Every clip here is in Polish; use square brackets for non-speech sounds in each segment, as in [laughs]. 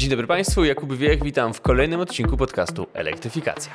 Dzień dobry Państwu, Jakub Wiech, witam w kolejnym odcinku podcastu Elektryfikacja.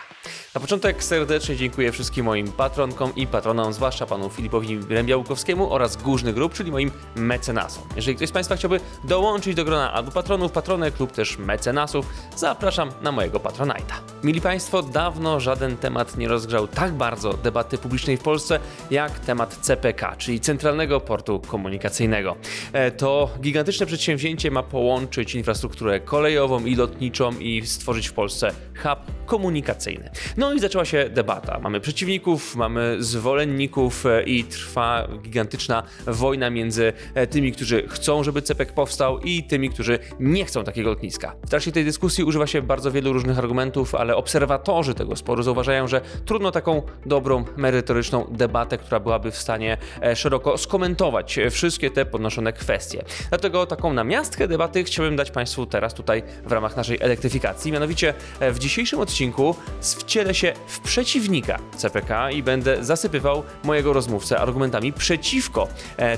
Na początek serdecznie dziękuję wszystkim moim patronkom i patronom, zwłaszcza panu Filipowi Rębiałkowskiemu oraz Górzny Grup, czyli moim mecenasom. Jeżeli ktoś z Państwa chciałby dołączyć do grona albo patronów, patronek lub też mecenasów, zapraszam na mojego patronajta. Mili Państwo, dawno żaden temat nie rozgrzał tak bardzo debaty publicznej w Polsce jak temat CPK, czyli Centralnego Portu Komunikacyjnego. E, To gigantyczne przedsięwzięcie ma połączyć infrastrukturę kolejową i lotniczą i stworzyć w Polsce hub komunikacyjny. No i zaczęła się debata. Mamy przeciwników, mamy zwolenników e, i trwa gigantyczna wojna między e, tymi, którzy chcą, żeby CPK powstał i tymi, którzy nie chcą takiego lotniska. W trakcie tej dyskusji używa się bardzo wielu różnych argumentów, ale obserwatorzy tego sporu zauważają, że trudno taką dobrą, merytoryczną debatę, która byłaby w stanie e, szeroko skomentować e, wszystkie te podnoszone kwestie. Dlatego taką namiastkę debaty chciałbym dać Państwu teraz tutaj w ramach naszej elektryfikacji. Mianowicie e, w dzisiejszym odcinku wcielę się w przeciwnika CPK i będę zasypywał mojego rozmówcę argumentami przeciwko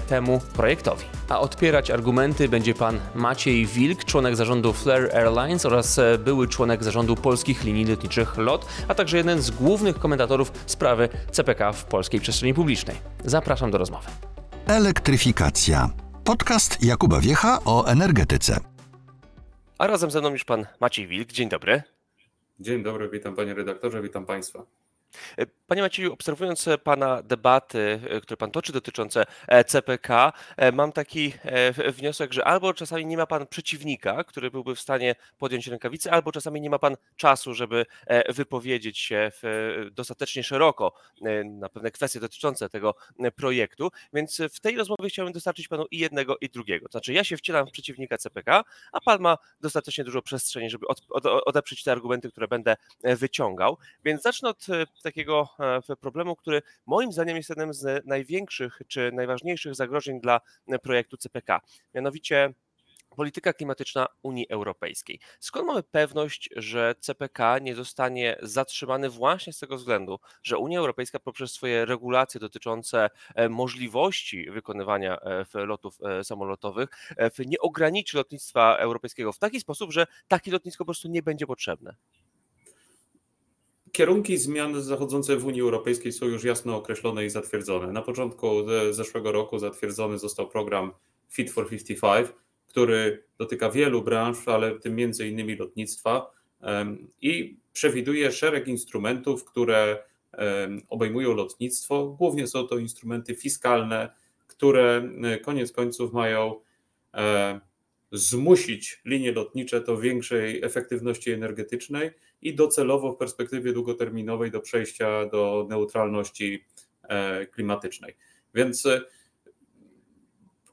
temu projektowi. A odpierać argumenty będzie pan Maciej Wilk, członek zarządu Flair Airlines oraz były członek zarządu polskich linii lotniczych LOT, a także jeden z głównych komentatorów sprawy CPK w polskiej przestrzeni publicznej. Zapraszam do rozmowy. Elektryfikacja. Podcast Jakuba Wiecha o energetyce. A razem ze mną już pan Maciej Wilk. Dzień dobry. Dzień dobry, witam panie redaktorze, witam państwa. E, Panie Macieju, obserwując Pana debaty, e, które Pan toczy dotyczące e, CPK, mam taki wniosek, że albo czasami nie ma Pan przeciwnika, który byłby w stanie podjąć rękawice, albo czasami nie ma Pan czasu, żeby wypowiedzieć się dostatecznie szeroko na pewne kwestie dotyczące tego projektu, więc w tej rozmowie chciałbym dostarczyć Panu i jednego, i drugiego. To znaczy ja się wcielam w przeciwnika CPK, a Pan ma dostatecznie dużo przestrzeni, żeby od, od, odeprzeć te argumenty, które będę wyciągał. Więc zacznę od takiego e, problemu, który moim zdaniem jest jednym z największych czy najważniejszych zagrożeń dla e, projektu CPK. Mianowicie polityka klimatyczna Unii Europejskiej. Skąd mamy pewność, że CPK nie zostanie zatrzymany właśnie z tego względu, że Unia Europejska poprzez swoje regulacje dotyczące e, możliwości wykonywania lotów samolotowych nie ograniczy lotnictwa europejskiego w taki sposób, że takie lotnisko po prostu nie będzie potrzebne? Kierunki zmian zachodzące w Unii Europejskiej są już jasno określone i zatwierdzone. Na początku zeszłego roku zatwierdzony został program Fit for 55, który dotyka wielu branż, ale w tym między innymi lotnictwa i przewiduje szereg instrumentów, które obejmują lotnictwo. Głównie są to instrumenty fiskalne, które koniec końców mają zmusić linie lotnicze do większej efektywności energetycznej i docelowo w perspektywie długoterminowej do przejścia do neutralności e, klimatycznej. Więc e,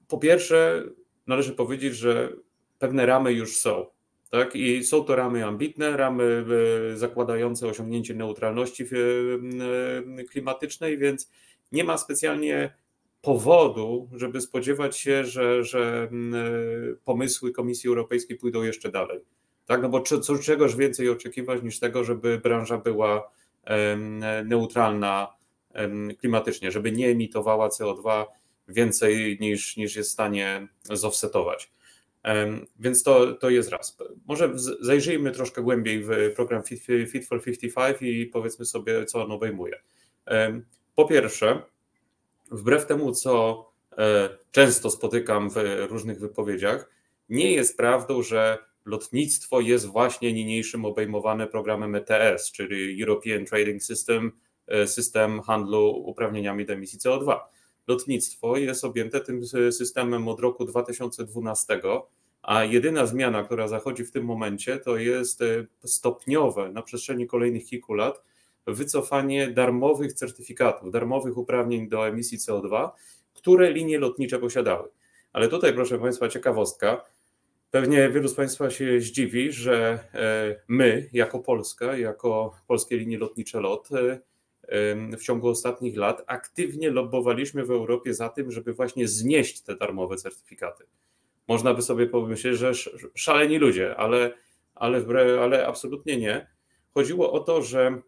po pierwsze, należy powiedzieć, że pewne ramy już są. Tak? I są to ramy ambitne, ramy e, zakładające osiągnięcie neutralności klimatycznej, więc nie ma specjalnie powodu, żeby spodziewać się, że, że mm, e, pomysły Komisji Europejskiej pójdą jeszcze dalej. Tak, no bo co, czegoż więcej oczekiwać niż tego, żeby branża była neutralna klimatycznie, żeby nie emitowała CO2 więcej niż, niż jest w stanie zoffsetować. Em, Więc to, to jest raz. Może zajrzyjmy troszkę głębiej w program Fit, Fit for 55 i powiedzmy sobie, co on obejmuje. Po pierwsze, wbrew temu, co e, często spotykam w różnych wypowiedziach, nie jest prawdą, że lotnictwo jest właśnie niniejszym obejmowane programem ETS, czyli European Trading System, e, system handlu uprawnieniami do emisji CO2. Lotnictwo jest objęte tym systemem od roku 2012, a jedyna zmiana, która zachodzi w tym momencie, to jest e, stopniowe na przestrzeni kolejnych kilku lat wycofanie darmowych certyfikatów, darmowych uprawnień do emisji CO2, które linie lotnicze posiadały. Ale tutaj, proszę Państwa, ciekawostka. Pewnie wielu z Państwa się zdziwi, że e, my, jako Polska, jako polskie linie lotnicze LOT, e, w ciągu ostatnich lat aktywnie lobbowaliśmy w Europie za tym, żeby właśnie znieść te darmowe certyfikaty. Można by sobie pomyśleć, że sz- szaleni ludzie, ale, ale, ale absolutnie nie. Chodziło o to, że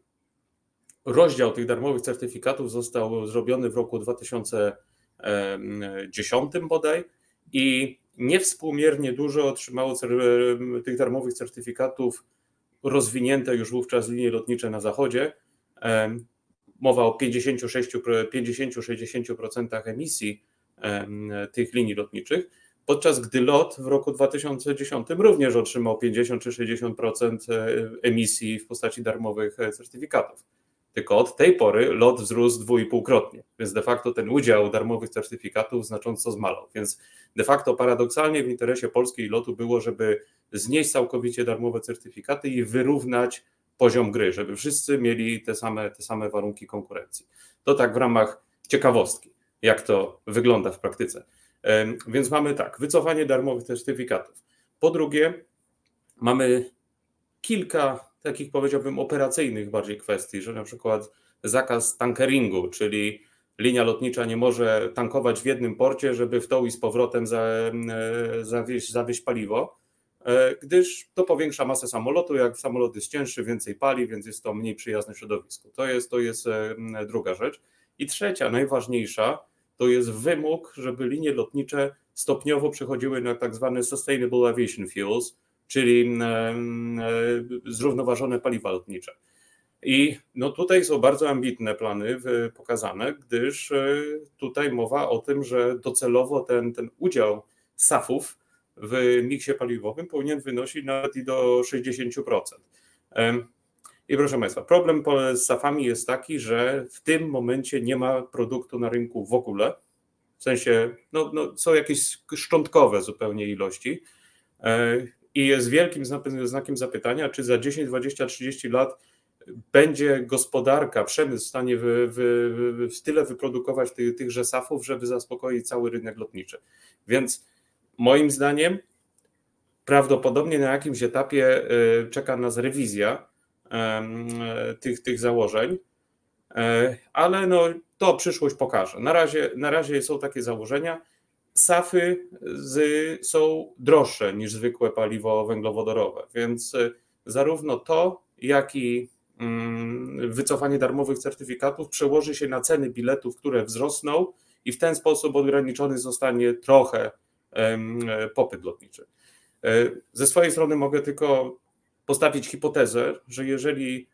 rozdział tych darmowych certyfikatów został zrobiony w roku 2010 bodaj i niewspółmiernie dużo otrzymało tych darmowych certyfikatów rozwinięte już wówczas linie lotnicze na zachodzie. Mowa o 50-60% emisji em, tych linii lotniczych, podczas gdy LOT w roku 2010 również otrzymał 50 czy 60% e, emisji w postaci darmowych e, certyfikatów. Tylko od tej pory LOT wzrósł dwuipółkrotnie, więc de facto ten udział darmowych certyfikatów znacząco zmalał. Więc de facto paradoksalnie w interesie polskiej lotu było, żeby znieść całkowicie darmowe certyfikaty i wyrównać poziom gry, żeby wszyscy mieli te same, te same warunki konkurencji. To tak w ramach ciekawostki, jak to wygląda w praktyce. Więc mamy tak, wycofanie darmowych certyfikatów. Po drugie, mamy kilka takich powiedziałbym operacyjnych bardziej kwestii, że na przykład zakaz tankeringu, czyli linia lotnicza nie może tankować w jednym porcie, żeby w tą i z powrotem e, zawieźć, zawieźć paliwo, e, gdyż to powiększa masę samolotu, jak samolot jest cięższy, więcej pali, więc jest to mniej przyjazne środowisku. To jest, to jest e, druga rzecz. I trzecia, najważniejsza, to jest wymóg, żeby linie lotnicze stopniowo przechodziły na tak zwane sustainable aviation fuels, czyli e, zrównoważone paliwa lotnicze. I no tutaj są bardzo ambitne plany pokazane, gdyż e, tutaj mowa o tym, że docelowo ten, ten udział SAF-ów w miksie paliwowym powinien wynosić nawet i do 60%. Em, I proszę Państwa, problem z SAF-ami jest taki, że w tym momencie nie ma produktu na rynku w ogóle. W sensie, no, no, są jakieś szczątkowe zupełnie ilości. E, I jest wielkim zna- znakiem zapytania, czy za 10, 20, 30 lat będzie gospodarka, przemysł w stanie w tyle wyprodukować tych, tychże SAF-ów, żeby zaspokoić cały rynek lotniczy. Więc moim zdaniem prawdopodobnie na jakimś etapie y, czeka nas rewizja e, tych, tych założeń, E, ale no, to przyszłość pokaże. Na razie, na razie są takie założenia. SAFy z, są droższe niż zwykłe paliwo węglowodorowe, więc y, zarówno to, jak i mm, wycofanie darmowych certyfikatów przełoży się na ceny biletów, które wzrosną i w ten sposób ograniczony zostanie trochę popyt lotniczy. E, Ze swojej strony mogę tylko postawić hipotezę, że jeżeli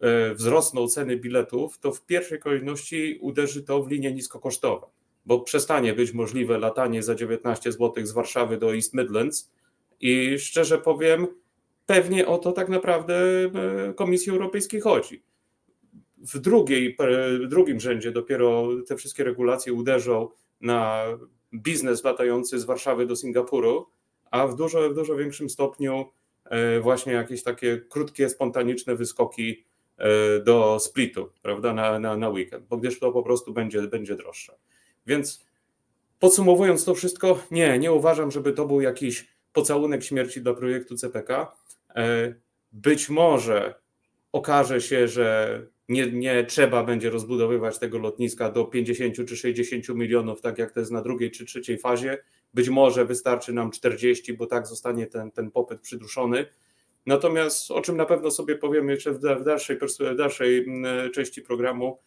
e, wzrosną ceny biletów, to w pierwszej kolejności uderzy to w linie niskokosztowe, bo przestanie być możliwe latanie za 19 zł z Warszawy do East Midlands i szczerze powiem, pewnie o to tak naprawdę e, Komisji Europejskiej chodzi. W, drugiej, w drugim rzędzie dopiero te wszystkie regulacje uderzą na biznes latający z Warszawy do Singapuru, a w dużo, w dużo większym stopniu e, właśnie jakieś takie krótkie, spontaniczne wyskoki e, do Splitu, prawda, na, na, na weekend, bo gdyż to po prostu będzie, będzie droższe. Więc podsumowując to wszystko, nie, nie uważam, żeby to był jakiś pocałunek śmierci dla projektu CPK. E, Być może okaże się, że nie, nie trzeba będzie rozbudowywać tego lotniska do 50 czy 60 milionów, tak jak to jest na drugiej czy trzeciej fazie. Być może wystarczy nam 40, bo tak zostanie ten, ten popyt przyduszony. Natomiast o czym na pewno sobie powiemy jeszcze w, da- w dalszej, w dalszej mm, części programu,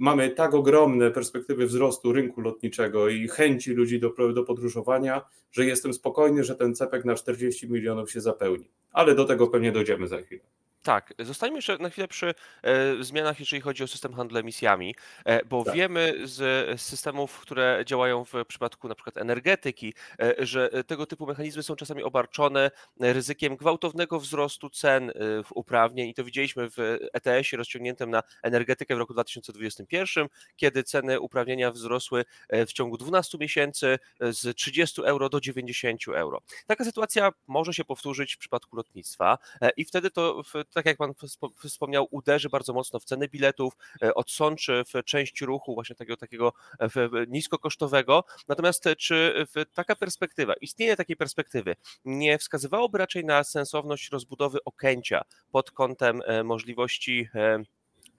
mamy tak ogromne perspektywy wzrostu rynku lotniczego i chęci ludzi do, do podróżowania, że jestem spokojny, że ten cepek na 40 milionów się zapełni. Ale do tego pewnie dojdziemy za chwilę. Tak, zostańmy jeszcze na chwilę przy e, zmianach, jeżeli chodzi o system handlu emisjami, e, bo Tak. wiemy z systemów, które działają w przypadku na przykład energetyki, e, że tego typu mechanizmy są czasami obarczone ryzykiem gwałtownego wzrostu cen e, w uprawnień i to widzieliśmy w ETS-ie rozciągniętym na energetykę w roku 2021, kiedy ceny uprawnienia wzrosły e, w ciągu 12 miesięcy e, z 30 euro do 90 euro. Taka sytuacja może się powtórzyć w przypadku lotnictwa e, i wtedy to, w- tak jak Pan wspo- wspomniał, uderzy bardzo mocno w ceny biletów, e, odsączy w część ruchu właśnie takiego, takiego e, niskokosztowego. Natomiast e, czy taka perspektywa, istnienie takiej perspektywy nie wskazywałoby raczej na sensowność rozbudowy Okęcia pod kątem możliwości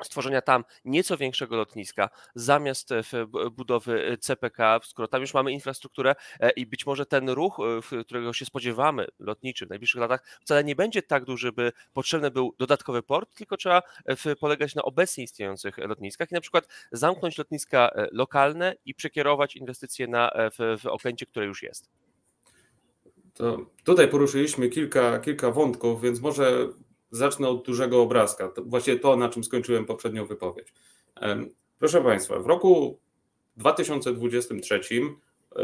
stworzenia tam nieco większego lotniska zamiast e, budowy e, CPK, skoro tam już mamy infrastrukturę e, i być może ten ruch, którego się spodziewamy, lotniczy w najbliższych latach, wcale nie będzie tak duży, by potrzebny był dodatkowy port, tylko trzeba polegać na obecnie istniejących lotniskach i na przykład zamknąć lotniska lokalne i przekierować inwestycje na, w, w Okęcie, które już jest. To tutaj poruszyliśmy kilka, kilka wątków, więc może zacznę od dużego obrazka. To właśnie to, na czym skończyłem poprzednią wypowiedź. Proszę Państwa, w roku 2023 e,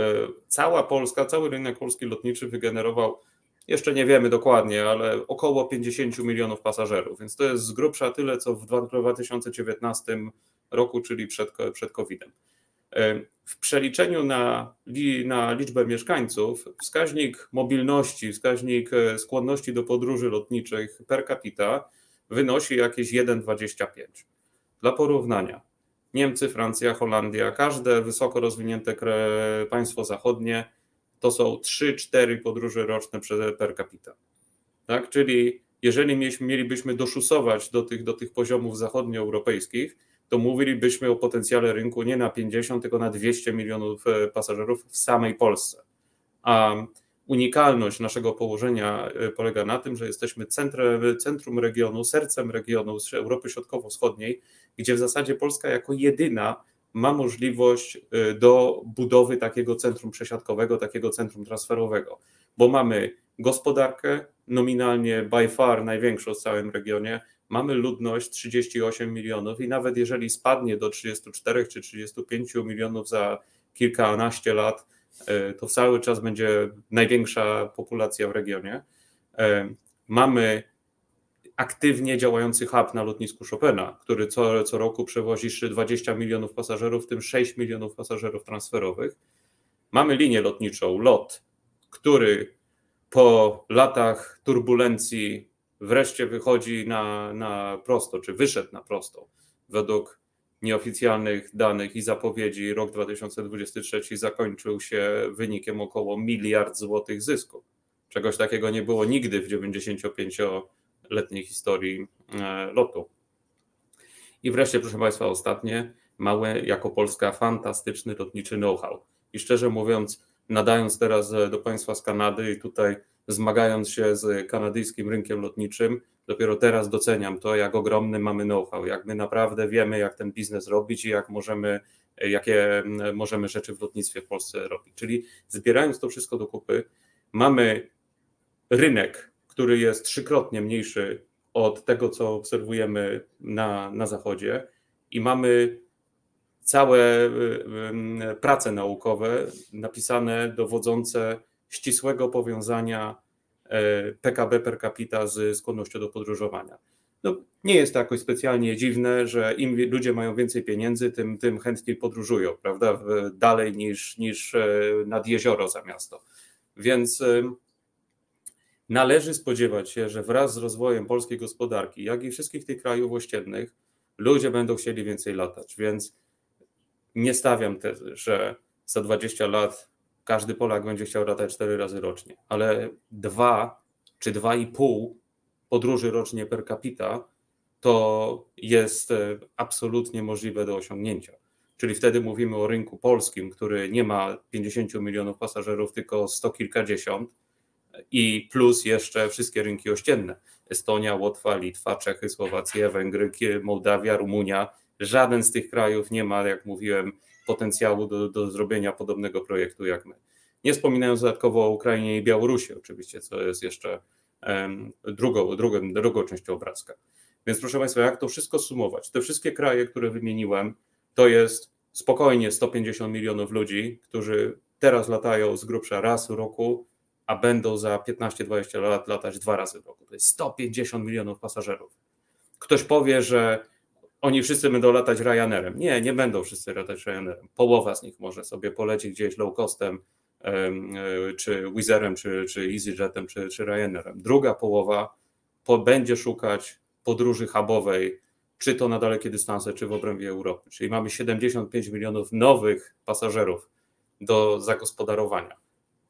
cała Polska, cały rynek polski lotniczy wygenerował, jeszcze nie wiemy dokładnie, ale około 50 milionów pasażerów, więc to jest z grubsza tyle, co w 2019 roku, czyli przed, przed COVID-em. E, W przeliczeniu na, na liczbę mieszkańców, wskaźnik mobilności, wskaźnik e, skłonności do podróży lotniczych per capita wynosi jakieś 1,25. Dla porównania, Niemcy, Francja, Holandia, każde wysoko rozwinięte państwo zachodnie to są 3-4 podróże roczne per capita. Tak? Czyli jeżeli mielibyśmy doszusować do tych, do tych poziomów zachodnioeuropejskich, to mówilibyśmy o potencjale rynku nie na 50, tylko na 200 milionów e, pasażerów w samej Polsce. A unikalność naszego położenia e, polega na tym, że jesteśmy centrum, centrum regionu, sercem regionu z Europy Środkowo-Wschodniej, gdzie w zasadzie Polska jako jedyna ma możliwość y, do budowy takiego centrum przesiadkowego, takiego centrum transferowego, bo mamy gospodarkę nominalnie by far największą w całym regionie, mamy ludność 38 milionów i nawet jeżeli spadnie do 34 czy 35 milionów za kilkanaście lat, y, to cały czas będzie największa populacja w regionie. Y, Mamy aktywnie działający hub na lotnisku Chopina, który co, co roku przewozi 20 milionów pasażerów, w tym 6 milionów pasażerów transferowych. Mamy linię lotniczą LOT, który po latach turbulencji wreszcie wychodzi na, na prosto, czy wyszedł na prosto. Według nieoficjalnych danych i zapowiedzi rok 2023 zakończył się wynikiem około miliard złotych zysku. Czegoś takiego nie było nigdy w 95 letniej historii e, lotu. I wreszcie, proszę Państwa, ostatnie, małe jako Polska fantastyczny lotniczy know-how. I szczerze mówiąc, nadając teraz do Państwa z Kanady i tutaj zmagając się z kanadyjskim rynkiem lotniczym, dopiero teraz doceniam to, jak ogromny mamy know-how, jak my naprawdę wiemy, jak ten biznes robić i jak możemy, jakie możemy rzeczy w lotnictwie w Polsce robić. Czyli zbierając to wszystko do kupy, mamy rynek, który jest trzykrotnie mniejszy od tego, co obserwujemy na, na Zachodzie, i mamy całe prace naukowe napisane dowodzące ścisłego powiązania e, PKB per capita z skłonnością do podróżowania. No, nie jest to jakoś specjalnie dziwne, że im ludzie mają więcej pieniędzy, tym, tym chętniej podróżują, prawda, dalej niż, niż e, nad jezioro za miasto. Więc em, należy spodziewać się, że wraz z rozwojem polskiej gospodarki, jak i wszystkich tych krajów ościennych, ludzie będą chcieli więcej latać, więc nie stawiam tezy, że za 20 lat każdy Polak będzie chciał latać 4 razy rocznie, ale dwa czy dwa i pół podróży rocznie per capita to jest e, absolutnie możliwe do osiągnięcia. Czyli wtedy mówimy o rynku polskim, który nie ma 50 milionów pasażerów, tylko sto kilkadziesiąt i plus jeszcze wszystkie rynki ościenne. Estonia, Łotwa, Litwa, Czechy, Słowacja, Węgry, Mołdawia, Rumunia. Żaden z tych krajów nie ma, jak mówiłem, potencjału do, do zrobienia podobnego projektu jak my. Nie wspominając dodatkowo o Ukrainie i Białorusi, oczywiście, co jest jeszcze drugą, drugą, drugą częścią obrazka. Więc proszę Państwa, jak to wszystko sumować? Te wszystkie kraje, które wymieniłem, to jest spokojnie 150 milionów ludzi, którzy teraz latają z grubsza raz w roku, a będą za 15-20 lat latać dwa razy w roku. To jest 150 milionów pasażerów. Ktoś powie, że oni wszyscy będą latać Ryanerem. Nie, nie będą wszyscy latać Ryanerem. Połowa z nich może sobie polecieć gdzieś low costem, em, e, czy Wizerem, czy, czy EasyJetem, czy, czy Ryanerem. Druga połowa po, będzie szukać podróży hubowej, czy to na dalekie dystanse, czy w obrębie Europy. Czyli mamy 75 milionów nowych pasażerów do zagospodarowania.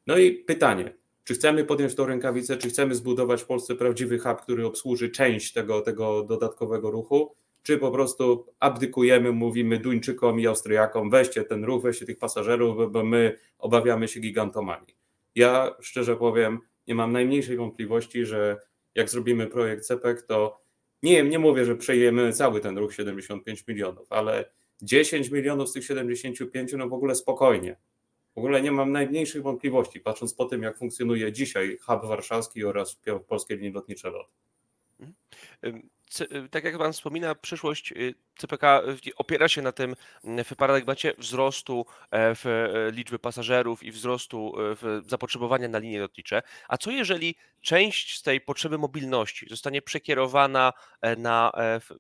No i pytanie, czy chcemy podjąć tą rękawicę, czy chcemy zbudować w Polsce prawdziwy hub, który obsłuży część tego, tego dodatkowego ruchu, czy po prostu abdykujemy, mówimy Duńczykom i Austriakom, weźcie ten ruch, weźcie tych pasażerów, bo- my obawiamy się gigantomanii. Ja szczerze powiem, nie mam najmniejszej wątpliwości, że jak zrobimy projekt CEPEK, to nie, nie mówię, że przejmiemy cały ten ruch 75 milionów, ale 10 milionów z tych 75, no w ogóle spokojnie. W ogóle nie mam najmniejszych wątpliwości, patrząc po tym, jak funkcjonuje dzisiaj hub warszawski oraz polskie linie lotnicze LOT. Tak jak Pan wspomina, przyszłość y, CPK opiera się na tym w paradygmacie wzrostu e, w e, liczby pasażerów i wzrostu e, zapotrzebowania na linie lotnicze. A co jeżeli część z tej potrzeby mobilności zostanie przekierowana na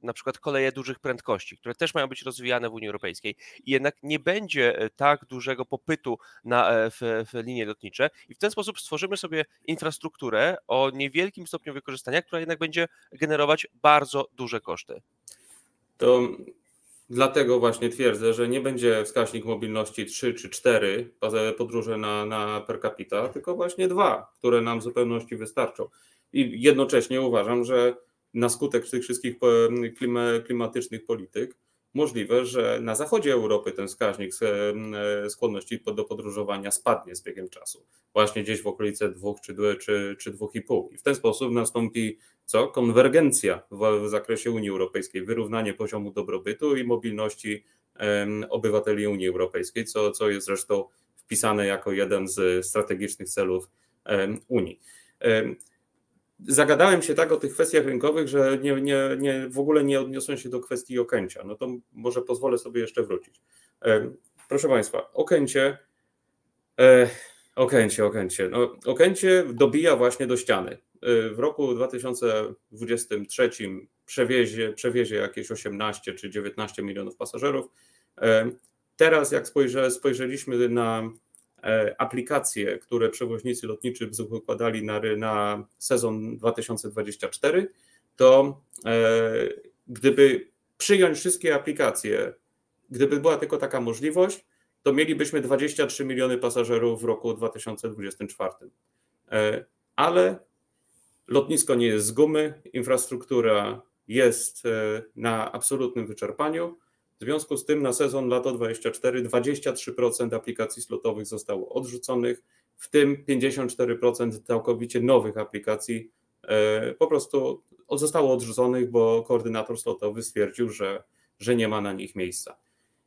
na przykład koleje dużych prędkości, które też mają być rozwijane w Unii Europejskiej i jednak nie będzie tak dużego popytu na w, w linie lotnicze i w ten sposób stworzymy sobie infrastrukturę o niewielkim stopniu wykorzystania, która jednak będzie generować bardzo duże koszty. To dlatego właśnie twierdzę, że nie będzie wskaźnik mobilności 3 czy 4 podróże na, na per capita, tylko właśnie dwa, które nam w zupełności wystarczą. I jednocześnie uważam, że na skutek tych wszystkich klimatycznych polityk możliwe, że na zachodzie Europy ten wskaźnik e, skłonności do podróżowania spadnie z biegiem czasu. Właśnie gdzieś w okolice 2 czy, czy, czy 2,5. I w ten sposób nastąpi co? Konwergencja w, w zakresie Unii Europejskiej, wyrównanie poziomu dobrobytu i mobilności obywateli Unii Europejskiej, co, co jest zresztą wpisane jako jeden z strategicznych celów Unii. Zagadałem się tak o tych kwestiach rynkowych, że nie, nie, nie, w ogóle nie odniosłem się do kwestii Okęcia. No to może pozwolę sobie jeszcze wrócić. Proszę Państwa, Okęcie, e, Okęcie, Okęcie. No, Okęcie dobija właśnie do ściany. E, w roku 2023 przewiezie, przewiezie jakieś 18 czy 19 milionów pasażerów. E, teraz, jak spojrzeliśmy na E, aplikacje, które przewoźnicy lotniczy wykładali na, na sezon 2024, to e, gdyby przyjąć wszystkie aplikacje, gdyby była tylko taka możliwość, to mielibyśmy 23 miliony pasażerów w roku 2024. E, ale lotnisko nie jest z gumy, infrastruktura jest na absolutnym wyczerpaniu. W związku z tym na sezon lato 24 23% aplikacji slotowych zostało odrzuconych, w tym 54% całkowicie nowych aplikacji e, po prostu zostało odrzuconych, bo koordynator slotowy stwierdził, że, że nie ma na nich miejsca.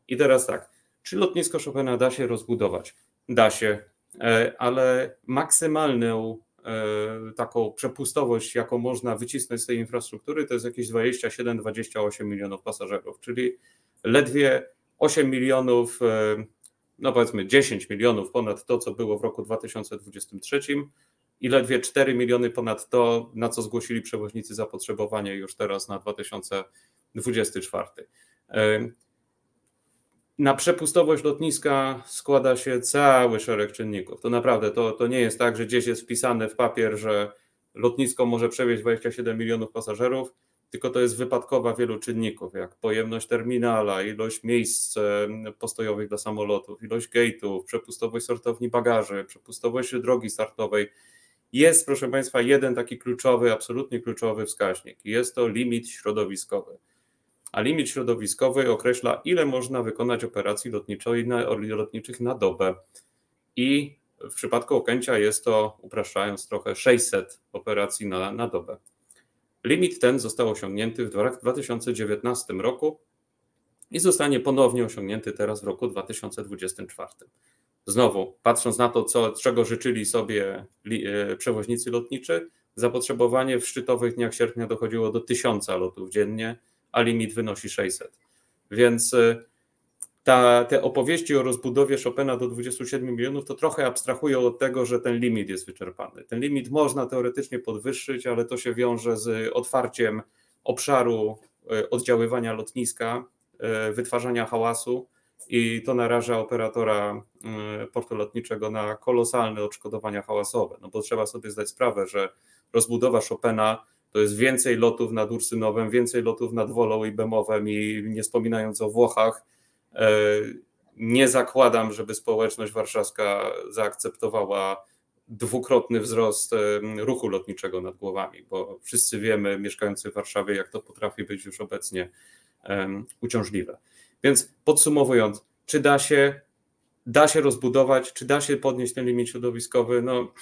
I teraz tak, czy lotnisko Chopina da się rozbudować? Da się, e, ale maksymalną e, taką przepustowość, jaką można wycisnąć z tej infrastruktury, to jest jakieś 27-28 milionów pasażerów, czyli ledwie 8 milionów, e, no powiedzmy 10 milionów ponad to, co było w roku 2023 i ledwie 4 miliony ponad to, na co zgłosili przewoźnicy zapotrzebowanie już teraz na 2024. E, na przepustowość lotniska składa się cały szereg czynników. To naprawdę to, to nie jest tak, że gdzieś jest wpisane w papier, że lotnisko może przewieźć 27 milionów pasażerów tylko to jest wypadkowa wielu czynników, jak pojemność terminala, ilość miejsc postojowych dla samolotów, ilość gate'ów, przepustowość sortowni bagaży, przepustowość drogi startowej. Jest, proszę Państwa, jeden taki kluczowy, absolutnie kluczowy wskaźnik. Jest to limit środowiskowy. A limit środowiskowy określa, ile można wykonać operacji lotniczych na dobę. I w przypadku Okęcia jest to, upraszczając trochę, 600 operacji na, na dobę. Limit ten został osiągnięty w 2019 roku i zostanie ponownie osiągnięty teraz w roku 2024. Znowu, patrząc na to, co, czego życzyli sobie e, przewoźnicy lotniczy, zapotrzebowanie w szczytowych dniach sierpnia dochodziło do 1000 lotów dziennie, a limit wynosi 600. Więc e, ta, te opowieści o rozbudowie Chopina do 27 milionów to trochę abstrahują od tego, że ten limit jest wyczerpany. Ten limit można teoretycznie podwyższyć, ale to się wiąże z otwarciem obszaru e, oddziaływania lotniska, e, wytwarzania hałasu i to naraża operatora e, portu lotniczego na kolosalne odszkodowania hałasowe. No bo trzeba sobie zdać sprawę, że rozbudowa Chopina to jest więcej lotów nad Ursynowem, więcej lotów nad Wolą i Bemowem i nie wspominając o Włochach, nie zakładam, żeby społeczność warszawska zaakceptowała dwukrotny wzrost e, ruchu lotniczego nad głowami, bo wszyscy wiemy, mieszkający w Warszawie, jak to potrafi być już obecnie uciążliwe. Więc podsumowując, czy da się, da się rozbudować, czy da się podnieść ten limit środowiskowy? No,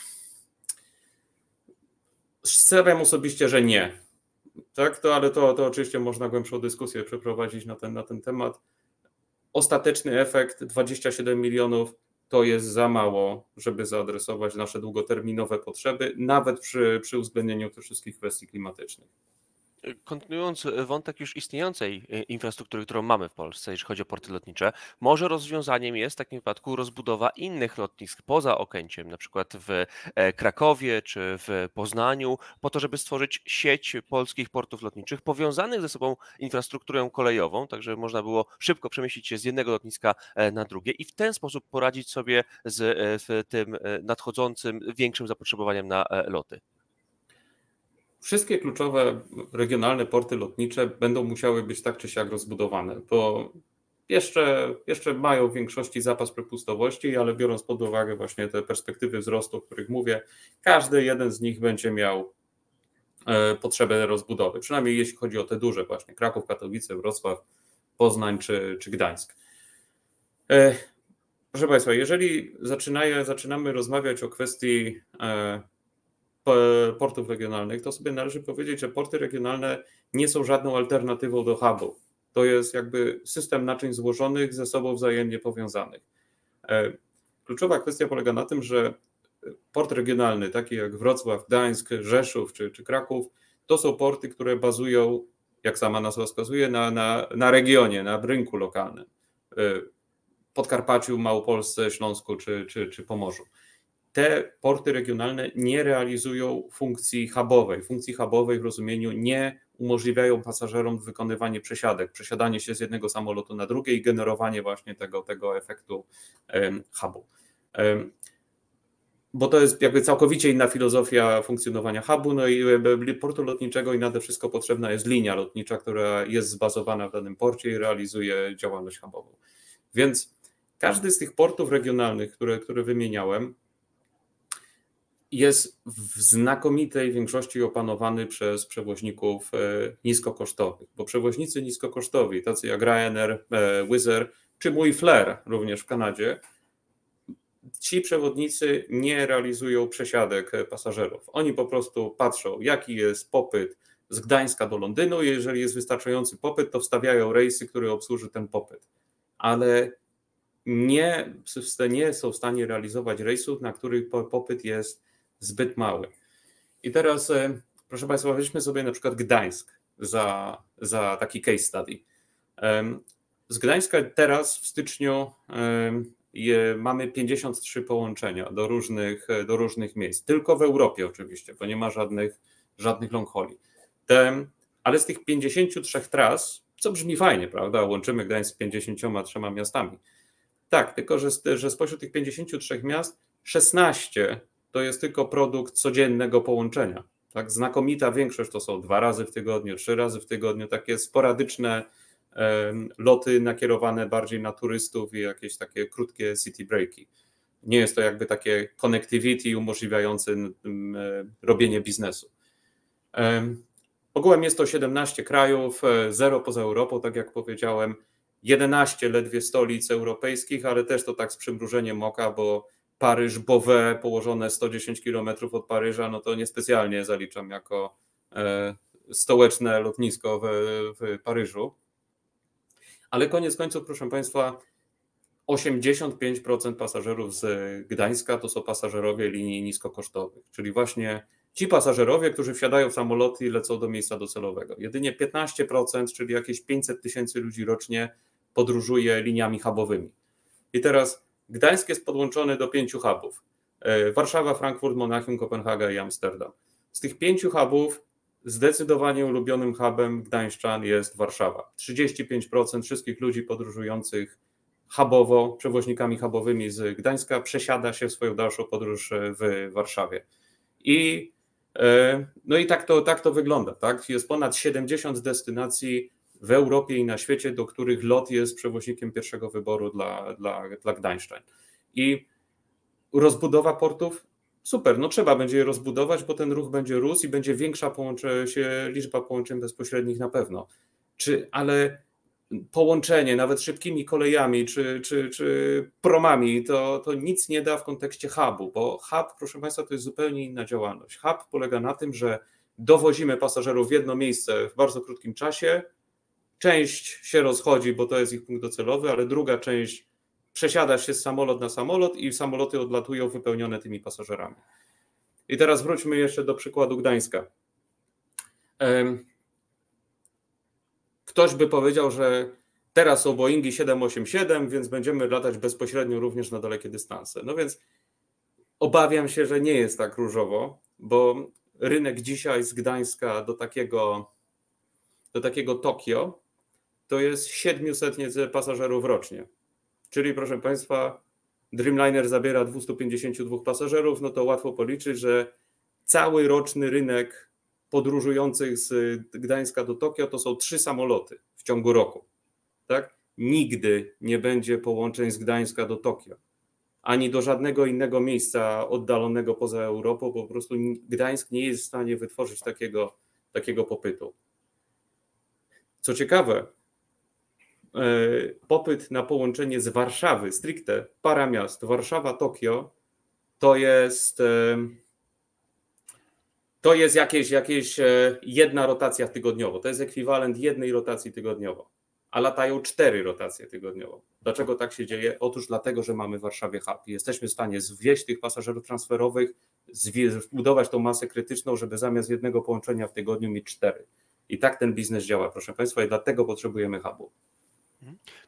stawiam osobiście, że nie. Tak, to, ale to, to oczywiście można głębszą dyskusję przeprowadzić na ten, na ten temat ostateczny efekt 27 milionów to jest za mało, żeby zaadresować nasze długoterminowe potrzeby, nawet przy, przy uwzględnieniu tych wszystkich kwestii klimatycznych. Kontynuując e, wątek już istniejącej e, infrastruktury, którą mamy w Polsce, jeśli chodzi o porty lotnicze, może rozwiązaniem jest w takim wypadku rozbudowa innych lotnisk poza Okęciem, na przykład w e, Krakowie czy w Poznaniu, po to, żeby stworzyć sieć polskich portów lotniczych powiązanych ze sobą infrastrukturą kolejową, tak żeby można było szybko przemieścić się z jednego lotniska na drugie i w ten sposób poradzić sobie z tym nadchodzącym większym zapotrzebowaniem na loty. Wszystkie kluczowe regionalne porty lotnicze będą musiały być tak czy siak rozbudowane, bo jeszcze, jeszcze mają w większości zapas przepustowości, ale biorąc pod uwagę właśnie te perspektywy wzrostu, o których mówię, każdy jeden z nich będzie miał e, potrzebę rozbudowy, przynajmniej jeśli chodzi o te duże właśnie, Kraków, Katowice, Wrocław, Poznań czy, czy Gdańsk. E, proszę Państwa, jeżeli zaczynamy rozmawiać o kwestii e, portów regionalnych, to sobie należy powiedzieć, że porty regionalne nie są żadną alternatywą do hubu. To jest jakby system naczyń złożonych, ze sobą wzajemnie powiązanych. E, kluczowa kwestia polega na tym, że port regionalny, taki jak Wrocław, Gdańsk, Rzeszów czy, czy Kraków, to są porty, które bazują, jak sama nazwa wskazuje, na, na, na regionie, na rynku lokalnym. E, Podkarpaciu, Małopolsce, Śląsku czy, czy, czy Pomorzu te porty regionalne nie realizują funkcji hubowej. Funkcji hubowej w rozumieniu nie umożliwiają pasażerom wykonywanie przesiadek, przesiadanie się z jednego samolotu na drugie i generowanie właśnie tego, tego efektu hubu. Bo to jest jakby całkowicie inna filozofia funkcjonowania hubu, no i e, portu lotniczego i nade wszystko potrzebna jest linia lotnicza, która jest zbazowana w danym porcie i realizuje działalność hubową. Więc każdy z tych portów regionalnych, które, które wymieniałem, jest w znakomitej większości opanowany przez przewoźników e, niskokosztowych, bo przewoźnicy niskokosztowi, tacy jak Ryanair, e, Wizz czy mój Flair również w Kanadzie, ci przewodnicy nie realizują przesiadek pasażerów. Oni po prostu patrzą, jaki jest popyt z Gdańska do Londynu. Jeżeli jest wystarczający popyt, to wstawiają rejsy, które obsłuży ten popyt. Ale nie, nie są w stanie realizować rejsów, na których popyt jest zbyt mały. I teraz, e, proszę Państwa, weźmy sobie na przykład Gdańsk za, za taki case study. Z Gdańska teraz w styczniu mamy 53 połączenia do różnych, do różnych miejsc. Tylko w Europie oczywiście, bo nie ma żadnych, żadnych long holi. Ale z tych 53 tras, co brzmi fajnie, prawda? Łączymy Gdańsk z 53 miastami. Tak, tylko że, że spośród tych 53 miast 16 to jest tylko produkt codziennego połączenia. Tak, znakomita większość to są dwa razy w tygodniu, trzy razy w tygodniu, takie sporadyczne loty nakierowane bardziej na turystów i jakieś takie krótkie city breaki. Nie jest to jakby takie connectivity umożliwiające robienie biznesu. Ogółem jest to 17 krajów, 0 e, poza Europą, tak jak powiedziałem, 11 ledwie stolic europejskich, ale też to tak z przymrużeniem oka, bo Paryż, Beauvais, położone 110 km od Paryża, no to niespecjalnie zaliczam jako e, stołeczne lotnisko w, w Paryżu. Ale koniec końców, proszę Państwa, 85% pasażerów z Gdańska to są pasażerowie linii niskokosztowych, czyli właśnie ci pasażerowie, którzy wsiadają w samoloty i lecą do miejsca docelowego. Jedynie 15%, czyli jakieś 500 tysięcy ludzi rocznie podróżuje liniami hubowymi. I teraz Gdańsk jest podłączony do pięciu hubów. E, Warszawa, Frankfurt, Monachium, Kopenhaga i Amsterdam. Z tych pięciu hubów zdecydowanie ulubionym hubem Gdańszczan jest Warszawa. 35% wszystkich ludzi podróżujących hubowo, przewoźnikami hubowymi z Gdańska przesiada się w swoją dalszą podróż e, w Warszawie. I e, no i tak to, tak to wygląda. Tak? Jest ponad 70 destynacji w Europie i na świecie, do których lot jest przewoźnikiem pierwszego wyboru dla, dla, dla Gdańszczan. I rozbudowa portów, super, no trzeba będzie je rozbudować, bo ten ruch będzie rósł i będzie większa się, liczba połączeń bezpośrednich na pewno. Czy, ale połączenie nawet szybkimi kolejami czy, czy, czy promami, to, to nic nie da w kontekście hubu, bo hub, proszę Państwa, to jest zupełnie inna działalność. Hub polega na tym, że dowozimy pasażerów w jedno miejsce w bardzo krótkim czasie, Część się rozchodzi, bo to jest ich punkt docelowy, ale druga część przesiadasz się z samolot na samolot i samoloty odlatują wypełnione tymi pasażerami. I teraz wróćmy jeszcze do przykładu Gdańska. Ktoś by powiedział, że teraz są Boeingi 787, więc będziemy latać bezpośrednio również na dalekie dystanse. No więc obawiam się, że nie jest tak różowo, bo rynek dzisiaj z Gdańska do takiego, do takiego Tokio to jest 700 nieco pasażerów rocznie. Czyli proszę Państwa, Dreamliner zabiera 252 pasażerów, no to łatwo policzyć, że cały roczny rynek podróżujących z Gdańska do Tokio to są trzy samoloty w ciągu roku. Tak? Nigdy nie będzie połączeń z Gdańska do Tokio, ani do żadnego innego miejsca oddalonego poza Europą, po prostu Gdańsk nie jest w stanie wytworzyć takiego, takiego popytu. Co ciekawe, popyt na połączenie z Warszawy, stricte para miast, Warszawa-Tokio, to jest e, to jest jakieś, jakieś e, jedna rotacja tygodniowo. To jest ekwiwalent jednej rotacji tygodniowo, a latają cztery rotacje tygodniowo. Dlaczego tak się dzieje? Otóż dlatego, że mamy w Warszawie hub i jesteśmy w stanie zwieść tych pasażerów transferowych, zbudować tą masę krytyczną, żeby zamiast jednego połączenia w tygodniu mieć cztery. I tak ten biznes działa, proszę Państwa, i dlatego potrzebujemy hubu.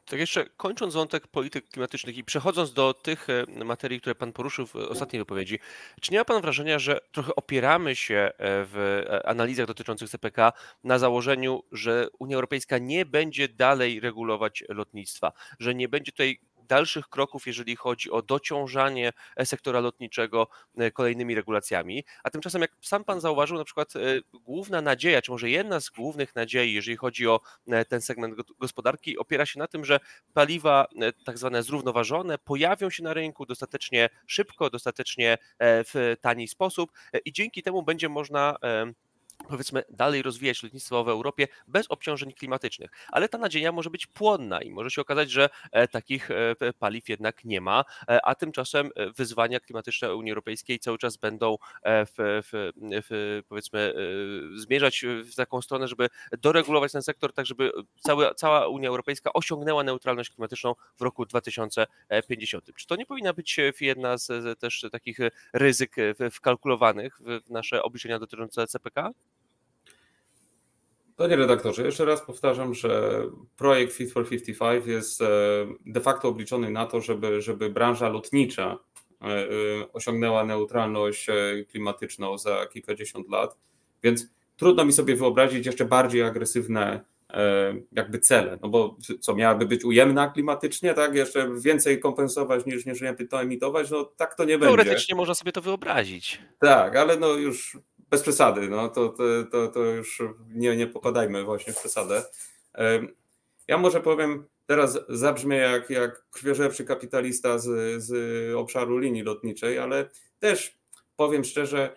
Tak jeszcze kończąc wątek polityk klimatycznych i przechodząc do tych e, materii, które Pan poruszył w ostatniej wypowiedzi, czy nie ma Pan wrażenia, że trochę opieramy się e, w e, analizach dotyczących CPK na założeniu, że Unia Europejska nie będzie dalej regulować lotnictwa, że nie będzie tutaj dalszych kroków, jeżeli chodzi o dociążanie sektora lotniczego e, kolejnymi regulacjami. A tymczasem, jak sam pan zauważył, na przykład e, główna nadzieja, czy może jedna z głównych nadziei, jeżeli chodzi o e, ten segment go- gospodarki, opiera się na tym, że paliwa tak zwane zrównoważone pojawią się na rynku dostatecznie szybko, dostatecznie w tani sposób i dzięki temu będzie można powiedzmy dalej rozwijać lotnictwo w Europie bez obciążeń klimatycznych. Ale ta nadzieja może być płonna i może się okazać, że e, takich e, paliw jednak nie ma, e, a tymczasem wyzwania klimatyczne Unii Europejskiej cały czas będą w, w, w, powiedzmy zmierzać w taką stronę, żeby doregulować ten sektor, tak żeby cały, cała Unia Europejska osiągnęła neutralność klimatyczną w roku 2050. Czy to nie powinna być jedna z, też takich ryzyk wkalkulowanych w nasze obliczenia dotyczące CPK? Panie redaktorze, jeszcze raz powtarzam, że projekt Fit for 55 jest e, de facto obliczony na to, żeby, żeby branża lotnicza e, e, osiągnęła neutralność klimatyczną za kilkadziesiąt lat, więc trudno mi sobie wyobrazić jeszcze bardziej agresywne jakby cele, no bo co miałaby być ujemna klimatycznie, tak, jeszcze więcej kompensować niż, niż to emitować, no tak to nie będzie. Teoretycznie można sobie to wyobrazić. Tak, ale no już bez przesady, no to, to, to, to już nie, nie popadajmy właśnie w przesadę. Ja może powiem, teraz zabrzmię jak, jak krwiożerczy kapitalista z, z obszaru linii lotniczej, ale też powiem szczerze,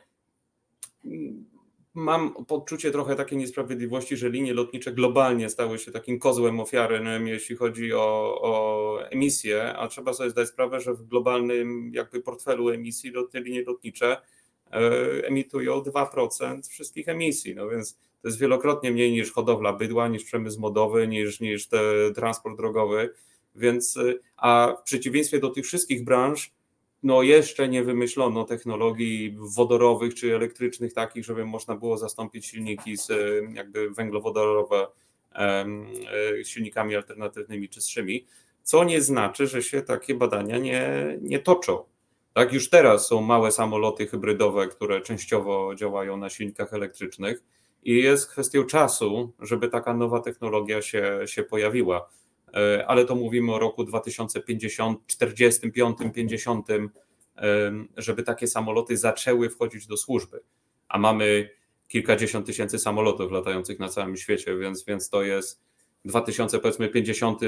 mm, mam poczucie trochę takiej niesprawiedliwości, że linie lotnicze globalnie stały się takim kozłem ofiarnym, jeśli chodzi o, o emisję, a trzeba sobie zdać sprawę, że w globalnym jakby portfelu emisji lot- linie lotnicze emitują 2% wszystkich emisji, no więc to jest wielokrotnie mniej niż hodowla bydła, niż przemysł modowy, niż, niż transport drogowy, więc y, a w przeciwieństwie do tych wszystkich branż, no jeszcze nie wymyślono technologii wodorowych czy elektrycznych takich, żeby można było zastąpić silniki z y, jakby węglowodorowe silnikami alternatywnymi czystszymi, co nie znaczy, że się takie badania nie, nie toczą. Tak, już teraz są małe samoloty hybrydowe, które częściowo działają na silnikach elektrycznych i jest kwestią czasu, żeby taka nowa technologia się, się pojawiła. E, Ale to mówimy o roku 2050, 45, 50, em, żeby takie samoloty zaczęły wchodzić do służby. A mamy kilkadziesiąt tysięcy samolotów latających na całym świecie, więc, więc to jest 2050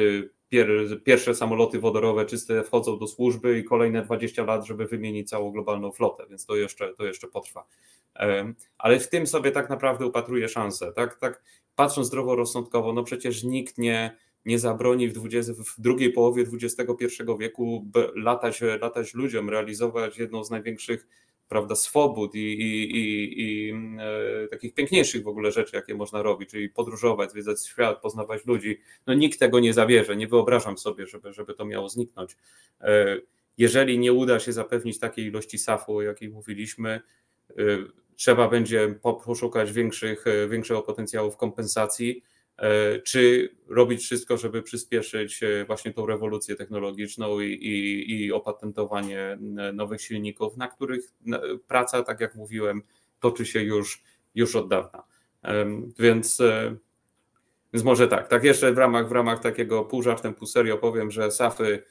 pier, pierwsze samoloty wodorowe czyste wchodzą do służby i kolejne 20 lat, żeby wymienić całą globalną flotę, więc to jeszcze, to jeszcze potrwa. Ale w tym sobie tak naprawdę upatruję szansę. Tak, tak patrząc zdroworozsądkowo, no przecież nikt nie, nie zabroni w, 20, w drugiej połowie XXI wieku latać, latać ludziom, realizować jedną z największych prawda, swobód i, i, i, i e, takich piękniejszych w ogóle rzeczy, jakie można robić, czyli podróżować, zwiedzać świat, poznawać ludzi, no nikt tego nie zabierze, nie wyobrażam sobie, żeby, żeby to miało zniknąć. E, jeżeli nie uda się zapewnić takiej ilości SAF-u, o jakiej mówiliśmy, e, trzeba będzie po- poszukać większych, większego potencjału w kompensacji, czy robić wszystko, żeby przyspieszyć e, właśnie tą rewolucję technologiczną i, i, i opatentowanie e, nowych silników, na których praca, tak jak mówiłem, toczy się już, już od dawna. Więc, e, więc może tak, tak jeszcze w ramach, w ramach takiego pół żartem, pół serio powiem, że SAFy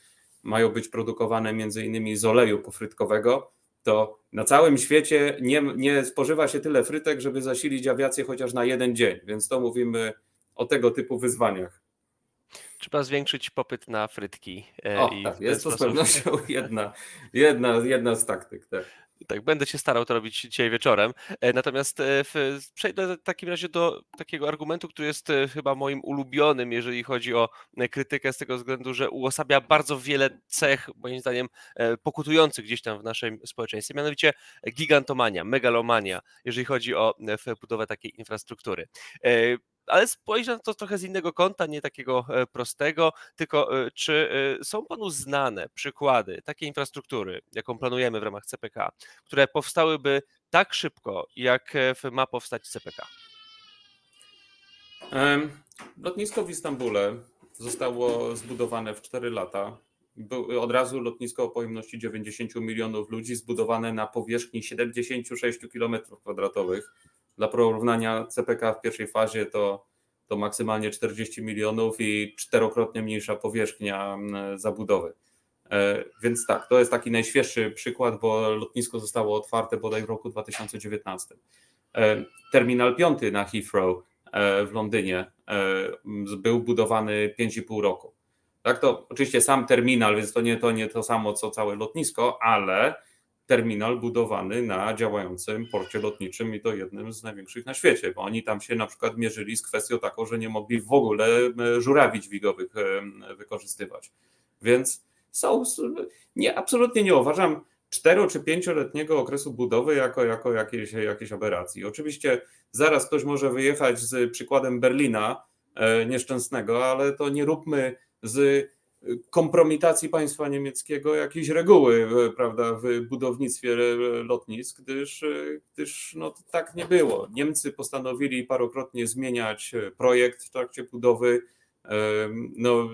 mają być produkowane między innymi z oleju pofrytkowego, to na całym świecie nie, nie spożywa się tyle frytek, żeby zasilić awiację chociaż na jeden dzień, więc to mówimy o tego typu wyzwaniach. Trzeba zwiększyć popyt na frytki. e, O, tak, jest to z pewnością [laughs] jedna, jedna, jedna z taktyk. Tak. Tak, będę się starał to robić dzisiaj wieczorem. E, Natomiast e, w, przejdę w takim razie do takiego argumentu, który jest chyba moim ulubionym, jeżeli chodzi o krytykę, z tego względu, że uosabia bardzo wiele cech, moim zdaniem, pokutujących gdzieś tam w naszym społeczeństwie, mianowicie gigantomania, megalomania, jeżeli chodzi o budowę takiej infrastruktury. Ale spojrzę na to trochę z innego kąta, nie takiego e, prostego, tylko e, czy e, są panu znane przykłady takiej infrastruktury, jaką planujemy w ramach CPK, które powstałyby tak szybko, jak ma powstać CPK. Lotnisko w Istambule zostało zbudowane w 4 lata. Od razu lotnisko o pojemności 90 milionów ludzi, zbudowane na powierzchni 76 km kwadratowych. Dla porównania CPK w pierwszej fazie to, to maksymalnie 40 milionów i czterokrotnie mniejsza powierzchnia zabudowy. E, Więc tak, to jest taki najświeższy przykład, bo lotnisko zostało otwarte bodaj w roku 2019. E, Terminal 5 na Heathrow e, w Londynie był budowany 5,5 roku. Tak, to oczywiście sam terminal, więc to nie to, nie to samo co całe lotnisko, ale terminal budowany na działającym porcie lotniczym i to jednym z największych na świecie, bo oni tam się na przykład mierzyli z kwestią taką, że nie mogli w ogóle e, żurawi dźwigowych e, wykorzystywać. Więc są, nie, absolutnie nie uważam cztero czy pięcioletniego okresu budowy jako, jako jakiejś, jakiejś aberracji. Oczywiście zaraz ktoś może wyjechać z przykładem Berlina e, nieszczęsnego, ale to nie róbmy z kompromitacji państwa niemieckiego jakiejś reguły e, prawda, w budownictwie lotnisk, gdyż, e, gdyż no, tak nie było. Niemcy postanowili parokrotnie zmieniać e, projekt w trakcie budowy. No,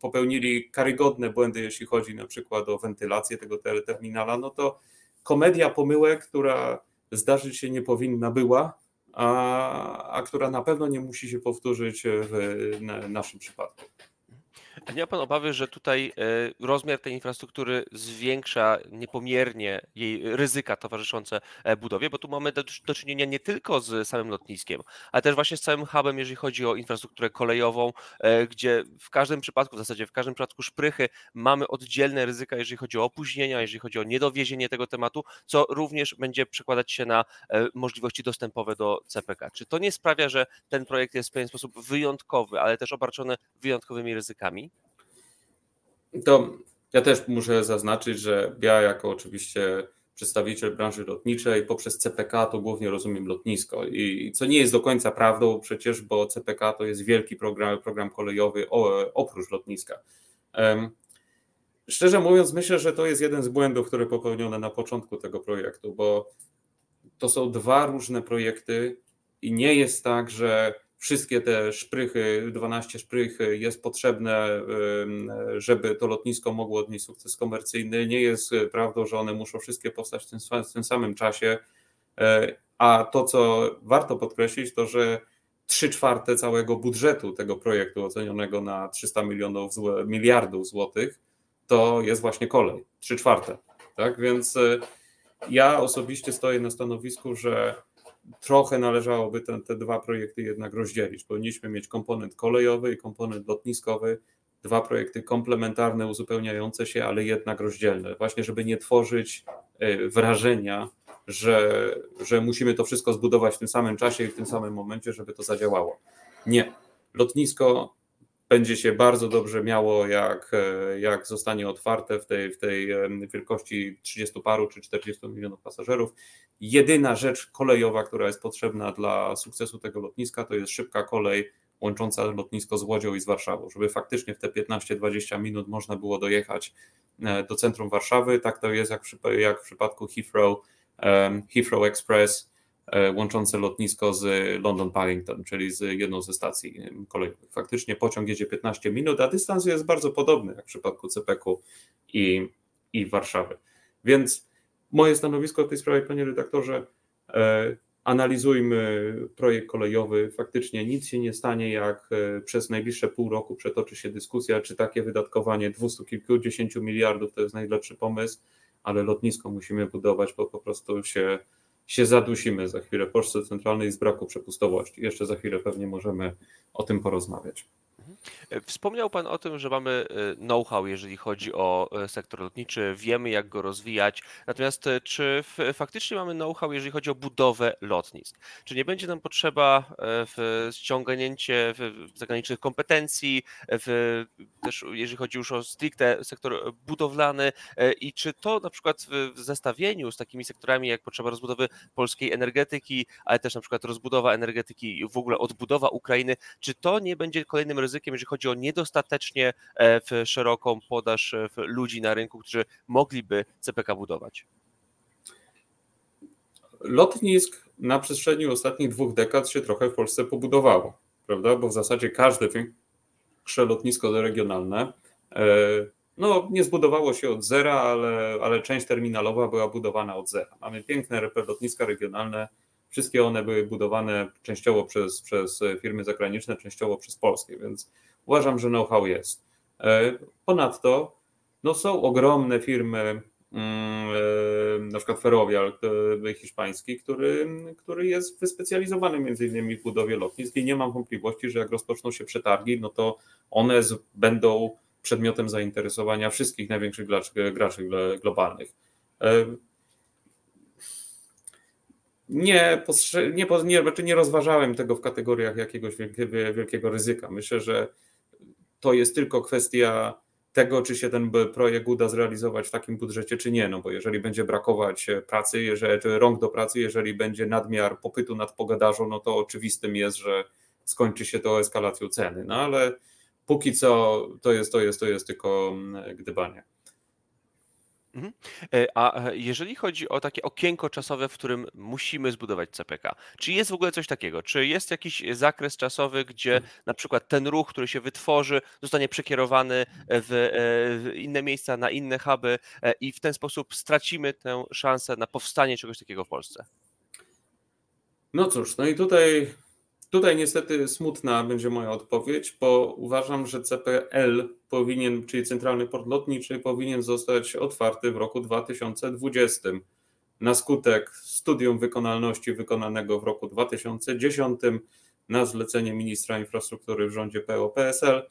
popełnili karygodne błędy, jeśli chodzi na przykład o wentylację tego te- terminala, no to komedia pomyłek, która zdarzyć się nie powinna była, a, a która na pewno nie musi się powtórzyć w na, naszym przypadku. A nie ma pan obawy, że tutaj e, rozmiar tej infrastruktury zwiększa niepomiernie jej ryzyka towarzyszące e, budowie, bo tu mamy do, do czynienia nie tylko z samym lotniskiem, ale też właśnie z całym hubem, jeżeli chodzi o infrastrukturę kolejową, e, gdzie w każdym przypadku, w zasadzie w każdym przypadku szprychy mamy oddzielne ryzyka, jeżeli chodzi o opóźnienia, jeżeli chodzi o niedowiezienie tego tematu, co również będzie przekładać się na możliwości dostępowe do CPK. Czy to nie sprawia, że ten projekt jest w pewien sposób wyjątkowy, ale też obarczony wyjątkowymi ryzykami? To ja też muszę zaznaczyć, że ja jako oczywiście przedstawiciel branży lotniczej poprzez CPK to głównie rozumiem lotnisko i co nie jest do końca prawdą przecież, bo CPK to jest wielki program, program kolejowy oprócz lotniska. Szczerze mówiąc, myślę, że to jest jeden z błędów, które popełniono na początku tego projektu, bo to są dwa różne projekty i nie jest tak, że wszystkie te szprychy, 12 szprych jest potrzebne, żeby to lotnisko mogło odnieść sukces komercyjny. Nie jest prawdą, że one muszą wszystkie powstać w tym, w tym samym czasie. E, A to, co warto podkreślić, to że 3 czwarte całego budżetu tego projektu ocenionego na 300 milionów zł, miliardów złotych to jest właśnie kolej. 3 czwarte. Tak więc e, ja osobiście stoję na stanowisku, że trochę należałoby ten, te dwa projekty jednak rozdzielić. Powinniśmy mieć komponent kolejowy i komponent lotniskowy, dwa projekty komplementarne, uzupełniające się, ale jednak rozdzielne, właśnie żeby nie tworzyć e, wrażenia, że, że musimy to wszystko zbudować w tym samym czasie i w tym samym momencie, żeby to zadziałało. Nie. Lotnisko będzie się bardzo dobrze miało, jak, e, jak zostanie otwarte w tej, w tej wielkości 30 paru czy 40 milionów pasażerów. Jedyna rzecz kolejowa, która jest potrzebna dla sukcesu tego lotniska, to jest szybka kolej łącząca lotnisko z Łodzią i z Warszawą, żeby faktycznie w te 15-20 minut można było dojechać e, do centrum Warszawy. Tak to jest jak w, jak w przypadku Heathrow, Heathrow Express, łączące lotnisko z London Paddington, czyli z jedną ze stacji kolejowych. Faktycznie pociąg jedzie 15 minut, a dystans jest bardzo podobny jak w przypadku CPK-u i, i Warszawy. Więc moje stanowisko w tej sprawie, panie redaktorze, e, analizujmy projekt kolejowy. Faktycznie nic się nie stanie, jak e, przez najbliższe pół roku przetoczy się dyskusja, czy takie wydatkowanie 200 kilkudziesięciu miliardów to jest najlepszy pomysł, ale lotnisko musimy budować, bo po prostu się, się zadusimy za chwilę w Polsce Centralnej z braku przepustowości. Jeszcze za chwilę pewnie możemy o tym porozmawiać. E, Wspomniał Pan o tym, że mamy e, know-how, jeżeli chodzi o e, sektor lotniczy, wiemy jak go rozwijać. Natomiast czy faktycznie mamy know-how, jeżeli chodzi o budowę lotnisk? Czy nie będzie nam potrzeba w ściągnięcie zagranicznych kompetencji, w, też jeżeli chodzi już o stricte sektor budowlany i czy to na przykład w zestawieniu z takimi sektorami jak potrzeba rozbudowy polskiej energetyki, ale też na przykład rozbudowa energetyki i w ogóle odbudowa Ukrainy, czy to nie będzie kolejnym ryzykiem, jeżeli chodzi o niedostatecznie e, szeroką podaż e, ludzi na rynku, którzy mogliby CPK budować? Lotnisk na przestrzeni ostatnich dwóch dekad się trochę w Polsce pobudowało, prawda? Bo w zasadzie każde większe lotnisko regionalne e, no, nie zbudowało się od zera, ale, ale część terminalowa była budowana od zera. Mamy piękne lotniska regionalne, wszystkie one były budowane częściowo przez, przez firmy zagraniczne, częściowo przez polskie, więc uważam, że know-how jest. E, Ponadto no, są ogromne firmy, mm, e, na przykład Ferrovial e, hiszpański, który, który jest wyspecjalizowany między innymi w budowie lotnisk i nie mam wątpliwości, że jak rozpoczną się przetargi, no to one z, będą przedmiotem zainteresowania wszystkich największych graczy, graczy glo- globalnych. Nie, nie, nie, znaczy nie rozważałem tego w kategoriach jakiegoś wielkiego, wielkiego ryzyka. Myślę, że to jest tylko kwestia tego, czy się ten projekt uda zrealizować w takim budżecie, czy nie. No bo jeżeli będzie brakować e, pracy, jeżeli, czy rąk do pracy, jeżeli będzie nadmiar popytu nad pogodarzą, no to oczywistym jest, że skończy się to eskalacją ceny. No ale póki co to jest, to jest, to jest tylko mm, gdybanie. E, A e, jeżeli chodzi o takie okienko czasowe, w którym musimy zbudować CPK, czy jest w ogóle coś takiego? Czy jest jakiś zakres czasowy, gdzie na przykład ten ruch, który się wytworzy, zostanie przekierowany w, e, w inne miejsca, na inne huby e, i w ten sposób stracimy tę szansę na powstanie czegoś takiego w Polsce? No cóż, no i tutaj, tutaj niestety smutna będzie moja odpowiedź, bo uważam, że CPL powinien, czyli Centralny Port Lotniczy, powinien zostać otwarty w roku 2020 na skutek studium wykonalności wykonanego w roku 2010 na zlecenie ministra infrastruktury w rządzie PO-PSL.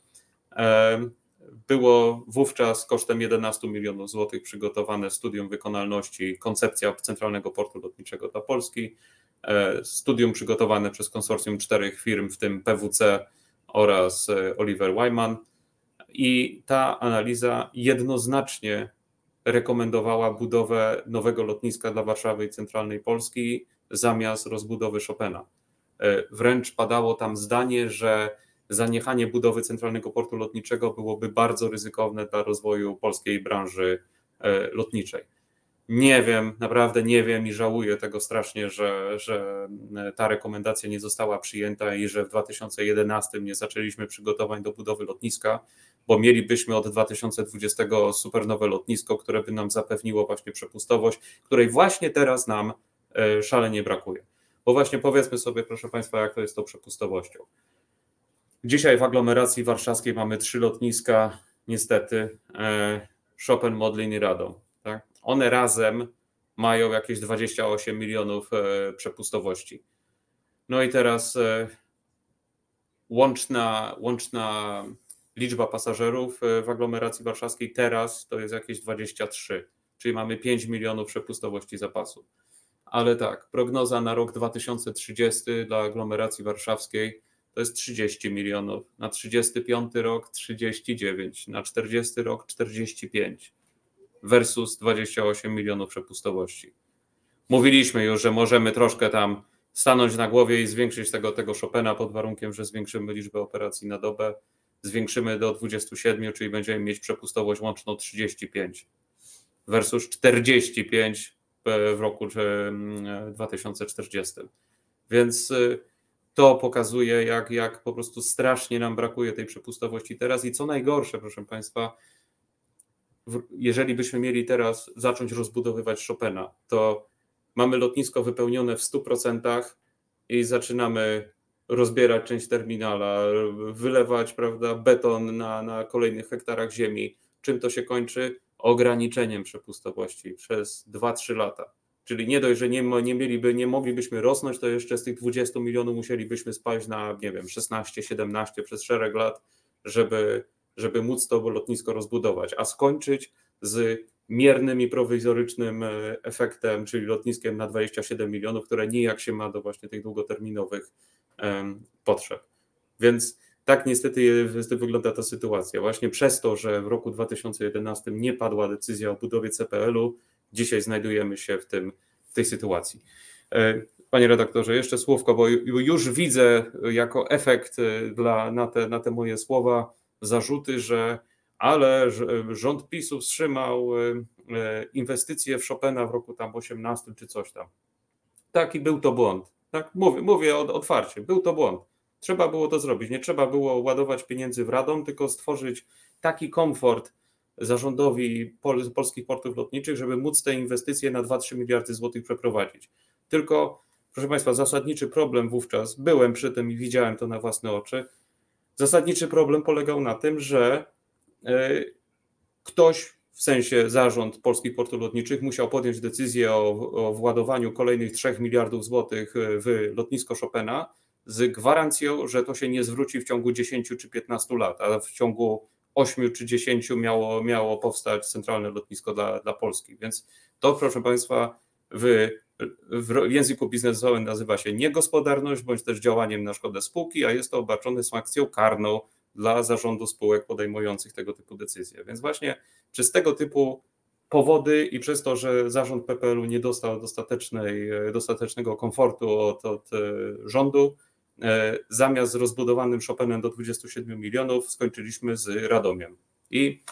Było wówczas kosztem 11 milionów złotych przygotowane studium wykonalności, koncepcja Centralnego Portu Lotniczego dla Polski. E, Studium przygotowane przez konsorcjum czterech firm, w tym PWC oraz e, Oliver Wyman. I ta analiza jednoznacznie rekomendowała budowę nowego lotniska dla Warszawy i centralnej Polski zamiast rozbudowy Chopina. E, Wręcz padało tam zdanie, że zaniechanie budowy centralnego portu lotniczego byłoby bardzo ryzykowne dla rozwoju polskiej branży e, lotniczej. Nie wiem, naprawdę nie wiem i żałuję tego strasznie, że, że ta rekomendacja nie została przyjęta i że w 2011 nie zaczęliśmy przygotowań do budowy lotniska, bo mielibyśmy od 2020 supernowe lotnisko, które by nam zapewniło właśnie przepustowość, której właśnie teraz nam e, szalenie brakuje. Bo właśnie powiedzmy sobie, proszę Państwa, jak to jest z tą przepustowością. Dzisiaj w aglomeracji warszawskiej mamy trzy lotniska, niestety, e, Chopin, Modlin i Radom. Tak? One razem mają jakieś 28 milionów e, przepustowości. No i teraz e, łączna, łączna liczba pasażerów w aglomeracji warszawskiej teraz to jest jakieś 23, czyli mamy 5 milionów przepustowości zapasu. Ale tak, prognoza na rok 2030 dla aglomeracji warszawskiej to jest 30 milionów, na 35 rok 39, na 40 rok 45 versus 28 milionów przepustowości. Mówiliśmy już, że możemy troszkę tam stanąć na głowie i zwiększyć tego, tego Chopina pod warunkiem, że zwiększymy liczbę operacji na dobę, zwiększymy do 27, czyli będziemy mieć przepustowość łączną 35 versus 45 w roku 2040. Więc y, to pokazuje, jak, jak po prostu strasznie nam brakuje tej przepustowości teraz. I co najgorsze, proszę Państwa, jeżeli byśmy mieli teraz zacząć rozbudowywać Chopina, to mamy lotnisko wypełnione w 100% i zaczynamy rozbierać część terminala, wylewać prawda, beton na, na kolejnych hektarach ziemi. Czym to się kończy? Ograniczeniem przepustowości przez 2-3 lata. Czyli nie dość, że nie, nie, mieliby, nie moglibyśmy rosnąć, to jeszcze z tych 20 milionów musielibyśmy spaść na, nie wiem, 16, 17 przez szereg lat, żeby, żeby móc to lotnisko rozbudować, a skończyć z miernym i prowizorycznym e, efektem, czyli lotniskiem na 27 milionów, które nijak się ma do właśnie tych długoterminowych potrzeb. Więc tak niestety wygląda ta sytuacja. Właśnie przez to, że w roku 2011 nie padła decyzja o budowie CPL-u, dzisiaj znajdujemy się w, tym, w tej sytuacji. E, panie redaktorze, jeszcze słówko, bo już widzę jako efekt e, dla, na, te, na te moje słowa zarzuty, że ale rząd PiSu wstrzymał e, inwestycje w Chopina w roku tam 18 czy coś tam. Taki był to błąd. Tak, mówię, mówię otwarcie, był to błąd. Trzeba było to zrobić. Nie trzeba było ładować pieniędzy w Radom, tylko stworzyć taki komfort zarządowi pol polskich portów lotniczych, żeby móc te inwestycje na 2-3 miliardy złotych przeprowadzić. Tylko, proszę Państwa, zasadniczy problem wówczas, byłem przy tym i widziałem to na własne oczy, zasadniczy problem polegał na tym, że e, ktoś, w sensie zarząd polskich portów lotniczych, musiał podjąć decyzję o, o władowaniu kolejnych 3 miliardów złotych w lotnisko Chopina z gwarancją, że to się nie zwróci w ciągu 10 czy 15 lat, a w ciągu 8 czy 10 miało, miało powstać centralne lotnisko dla, dla Polski. Więc to, proszę Państwa, w, w języku biznesowym nazywa się niegospodarność bądź też działaniem na szkodę spółki, a jest to obarczone sankcją karną dla zarządu spółek podejmujących tego typu decyzje. Więc właśnie przez tego typu powody i przez to, że zarząd PPL-u nie dostał dostatecznej, dostatecznego komfortu od, od e, rządu, zamiast z rozbudowanym Chopinem do 27 milionów skończyliśmy z Radomiem. I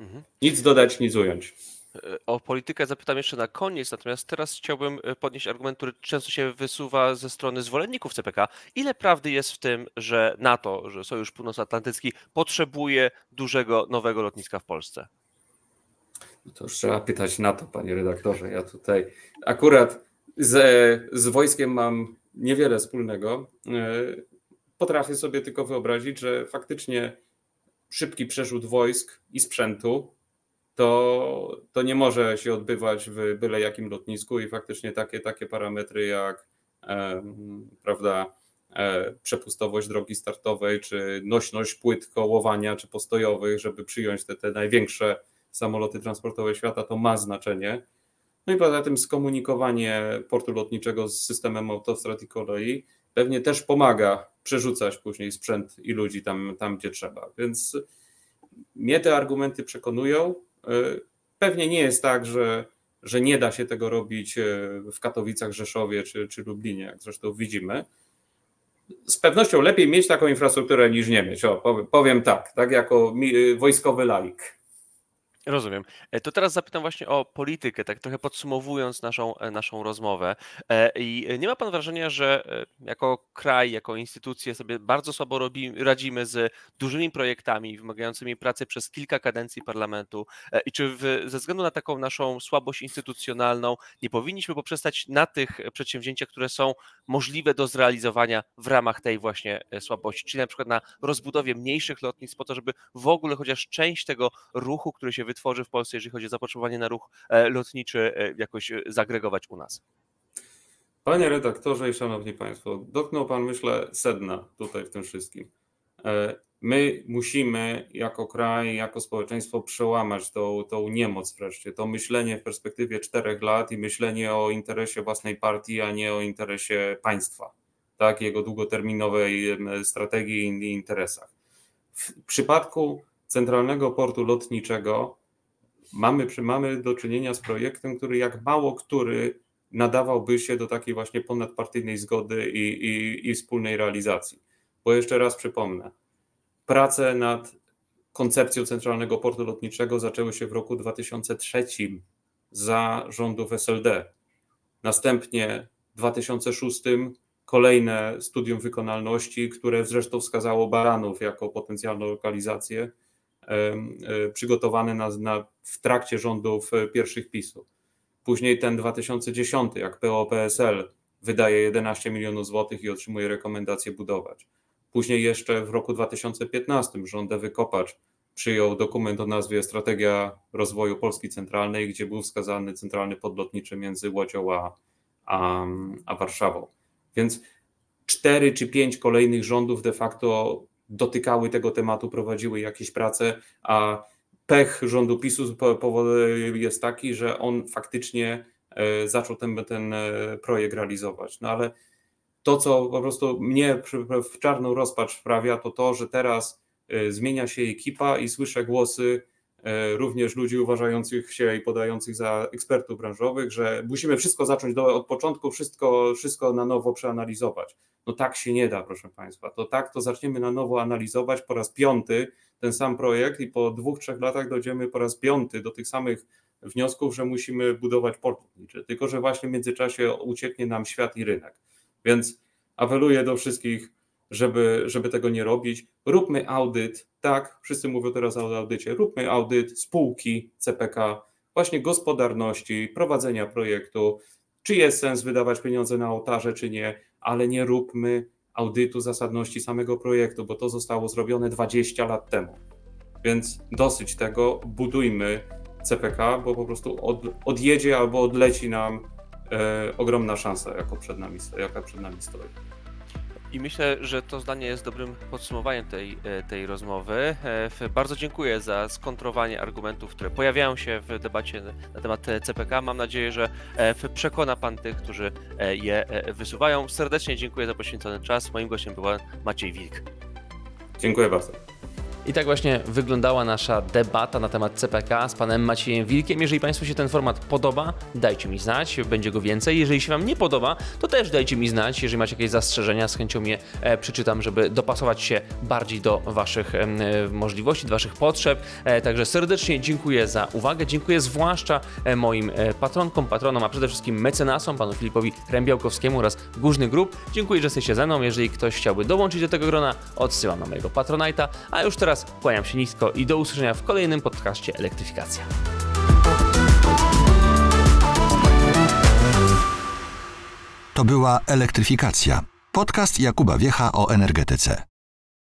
mhm. nic dodać, nic ująć. E, o politykę zapytam jeszcze na koniec, natomiast teraz chciałbym e, podnieść argument, który często się wysuwa ze strony zwolenników CPK. Ile prawdy jest w tym, że NATO, że Sojusz Północnoatlantycki potrzebuje dużego nowego lotniska w Polsce? To już trzeba pytać NATO, panie redaktorze. Ja tutaj akurat z, z wojskiem mam niewiele wspólnego. E, potrafię sobie tylko wyobrazić, że faktycznie szybki przerzut wojsk i sprzętu to, to nie może się odbywać w byle jakim lotnisku i faktycznie takie, takie parametry jak e, prawda, e, przepustowość drogi startowej, czy nośność płyt kołowania, czy postojowych, żeby przyjąć te, te największe samoloty transportowe świata, to ma znaczenie. No i poza tym skomunikowanie portu lotniczego z systemem autostrad i kolei pewnie też pomaga przerzucać później sprzęt i ludzi tam, tam gdzie trzeba. Więc mnie te argumenty przekonują. Pewnie nie jest tak, że, że nie da się tego robić e, w Katowicach, Rzeszowie czy, czy Lublinie, jak zresztą widzimy. Z pewnością lepiej mieć taką infrastrukturę niż nie mieć. O, powiem tak, tak jako wojskowy laik. Rozumiem. E, to teraz zapytam właśnie o politykę, tak trochę podsumowując naszą, e, naszą rozmowę. E, I nie ma pan wrażenia, że jako kraj, jako instytucje sobie bardzo słabo robi, radzimy z dużymi projektami wymagającymi pracy przez kilka kadencji parlamentu? I czy w, ze względu na taką naszą słabość instytucjonalną nie powinniśmy poprzestać na tych przedsięwzięciach, które są możliwe do zrealizowania w ramach tej właśnie słabości, czyli na przykład na rozbudowie mniejszych lotnisk po to, żeby w ogóle chociaż część tego ruchu, który się wytworzy w Polsce, jeżeli chodzi o zapotrzebowanie na ruch e, lotniczy, e, jakoś e, zagregować u nas. Panie redaktorze i szanowni państwo, dotknął pan, myślę, sedna tutaj w tym wszystkim. My musimy jako kraj, jako społeczeństwo przełamać tą, tą niemoc wreszcie, to myślenie w perspektywie czterech lat i myślenie o interesie własnej partii, a nie o interesie państwa. tak, jego długoterminowej strategii i interesach. W przypadku Centralnego Portu Lotniczego mamy, mamy do czynienia z projektem, który jak mało który nadawałby się do takiej właśnie ponadpartyjnej zgody i, i, i wspólnej realizacji. Bo jeszcze raz przypomnę, prace nad koncepcją Centralnego Portu Lotniczego zaczęły się w roku 2003 za rządów SLD. Następnie w 2006 kolejne studium wykonalności, które zresztą wskazało Baranów jako potencjalną lokalizację, e, przygotowane na, na, w trakcie rządów e, pierwszych PiSu. Później ten 2010, jak PO-PSL wydaje 11 milionów złotych i otrzymuje rekomendację budować. Później jeszcze w roku 2015 rząd Ewy Kopacz przyjął dokument o nazwie Strategia Rozwoju Polski Centralnej, gdzie był wskazany centralny podlotniczy między Łodzią a, a, a Warszawą. Więc cztery czy pięć kolejnych rządów de facto dotykały tego tematu, prowadziły jakieś prace, a pech rządu PiSu jest taki, że on faktycznie e, zaczął ten, ten e, projekt realizować. No ale to, co po prostu mnie w czarną rozpacz wprawia, to to, że teraz e, zmienia się ekipa i słyszę głosy również ludzi uważających się i podających za ekspertów branżowych, że musimy wszystko zacząć do, od początku, wszystko, wszystko na nowo przeanalizować. No tak się nie da, proszę Państwa. To tak, to zaczniemy na nowo analizować po raz piąty ten sam projekt i po dwóch, trzech latach dojdziemy po raz piąty do tych samych wniosków, że musimy budować port lotniczy. Tylko, że właśnie w międzyczasie ucieknie nam świat i rynek. Więc apeluję do wszystkich, żeby, żeby tego nie robić. Róbmy audyt, tak, wszyscy mówią teraz o audycie, róbmy audyt spółki CPK, właśnie gospodarności, prowadzenia projektu, czy jest sens wydawać pieniądze na ołtarze, czy nie, ale nie róbmy audytu zasadności samego projektu, bo to zostało zrobione 20 lat temu. Więc dosyć tego, budujmy CPK, bo po prostu od, odjedzie albo odleci nam e, ogromna szansa, jako przed nami, jaka przed nami stoi. I myślę, że to zdanie jest dobrym podsumowaniem tej, e, tej rozmowy. E, Bardzo dziękuję za skontrowanie argumentów, które pojawiają się w debacie na temat e, CPK. Mam nadzieję, że przekona Pan tych, którzy je wysuwają. Serdecznie dziękuję za poświęcony czas. Moim gościem była Maciej Wilk. Dziękuję bardzo. I tak właśnie wyglądała nasza debata na temat CPK z panem Maciejem Wilkiem. Jeżeli Państwu się ten format podoba, dajcie mi znać, będzie go więcej. Jeżeli się Wam nie podoba, to też dajcie mi znać. Jeżeli macie jakieś zastrzeżenia, z chęcią je e, przeczytam, żeby dopasować się bardziej do Waszych e, możliwości, do Waszych potrzeb. E, także serdecznie dziękuję za uwagę. Dziękuję zwłaszcza moim patronkom, patronom, a przede wszystkim mecenasom, panu Filipowi Rębiałkowskiemu oraz Górzny Grup. Dziękuję, że jesteście ze mną. Jeżeli ktoś chciałby dołączyć do tego grona, odsyłam na mojego Patronite'a. A już teraz kłaniam się nisko i do usłyszenia w kolejnym podcaście Elektryfikacja. To była Elektryfikacja. Podcast Jakuba Wiecha o energetyce.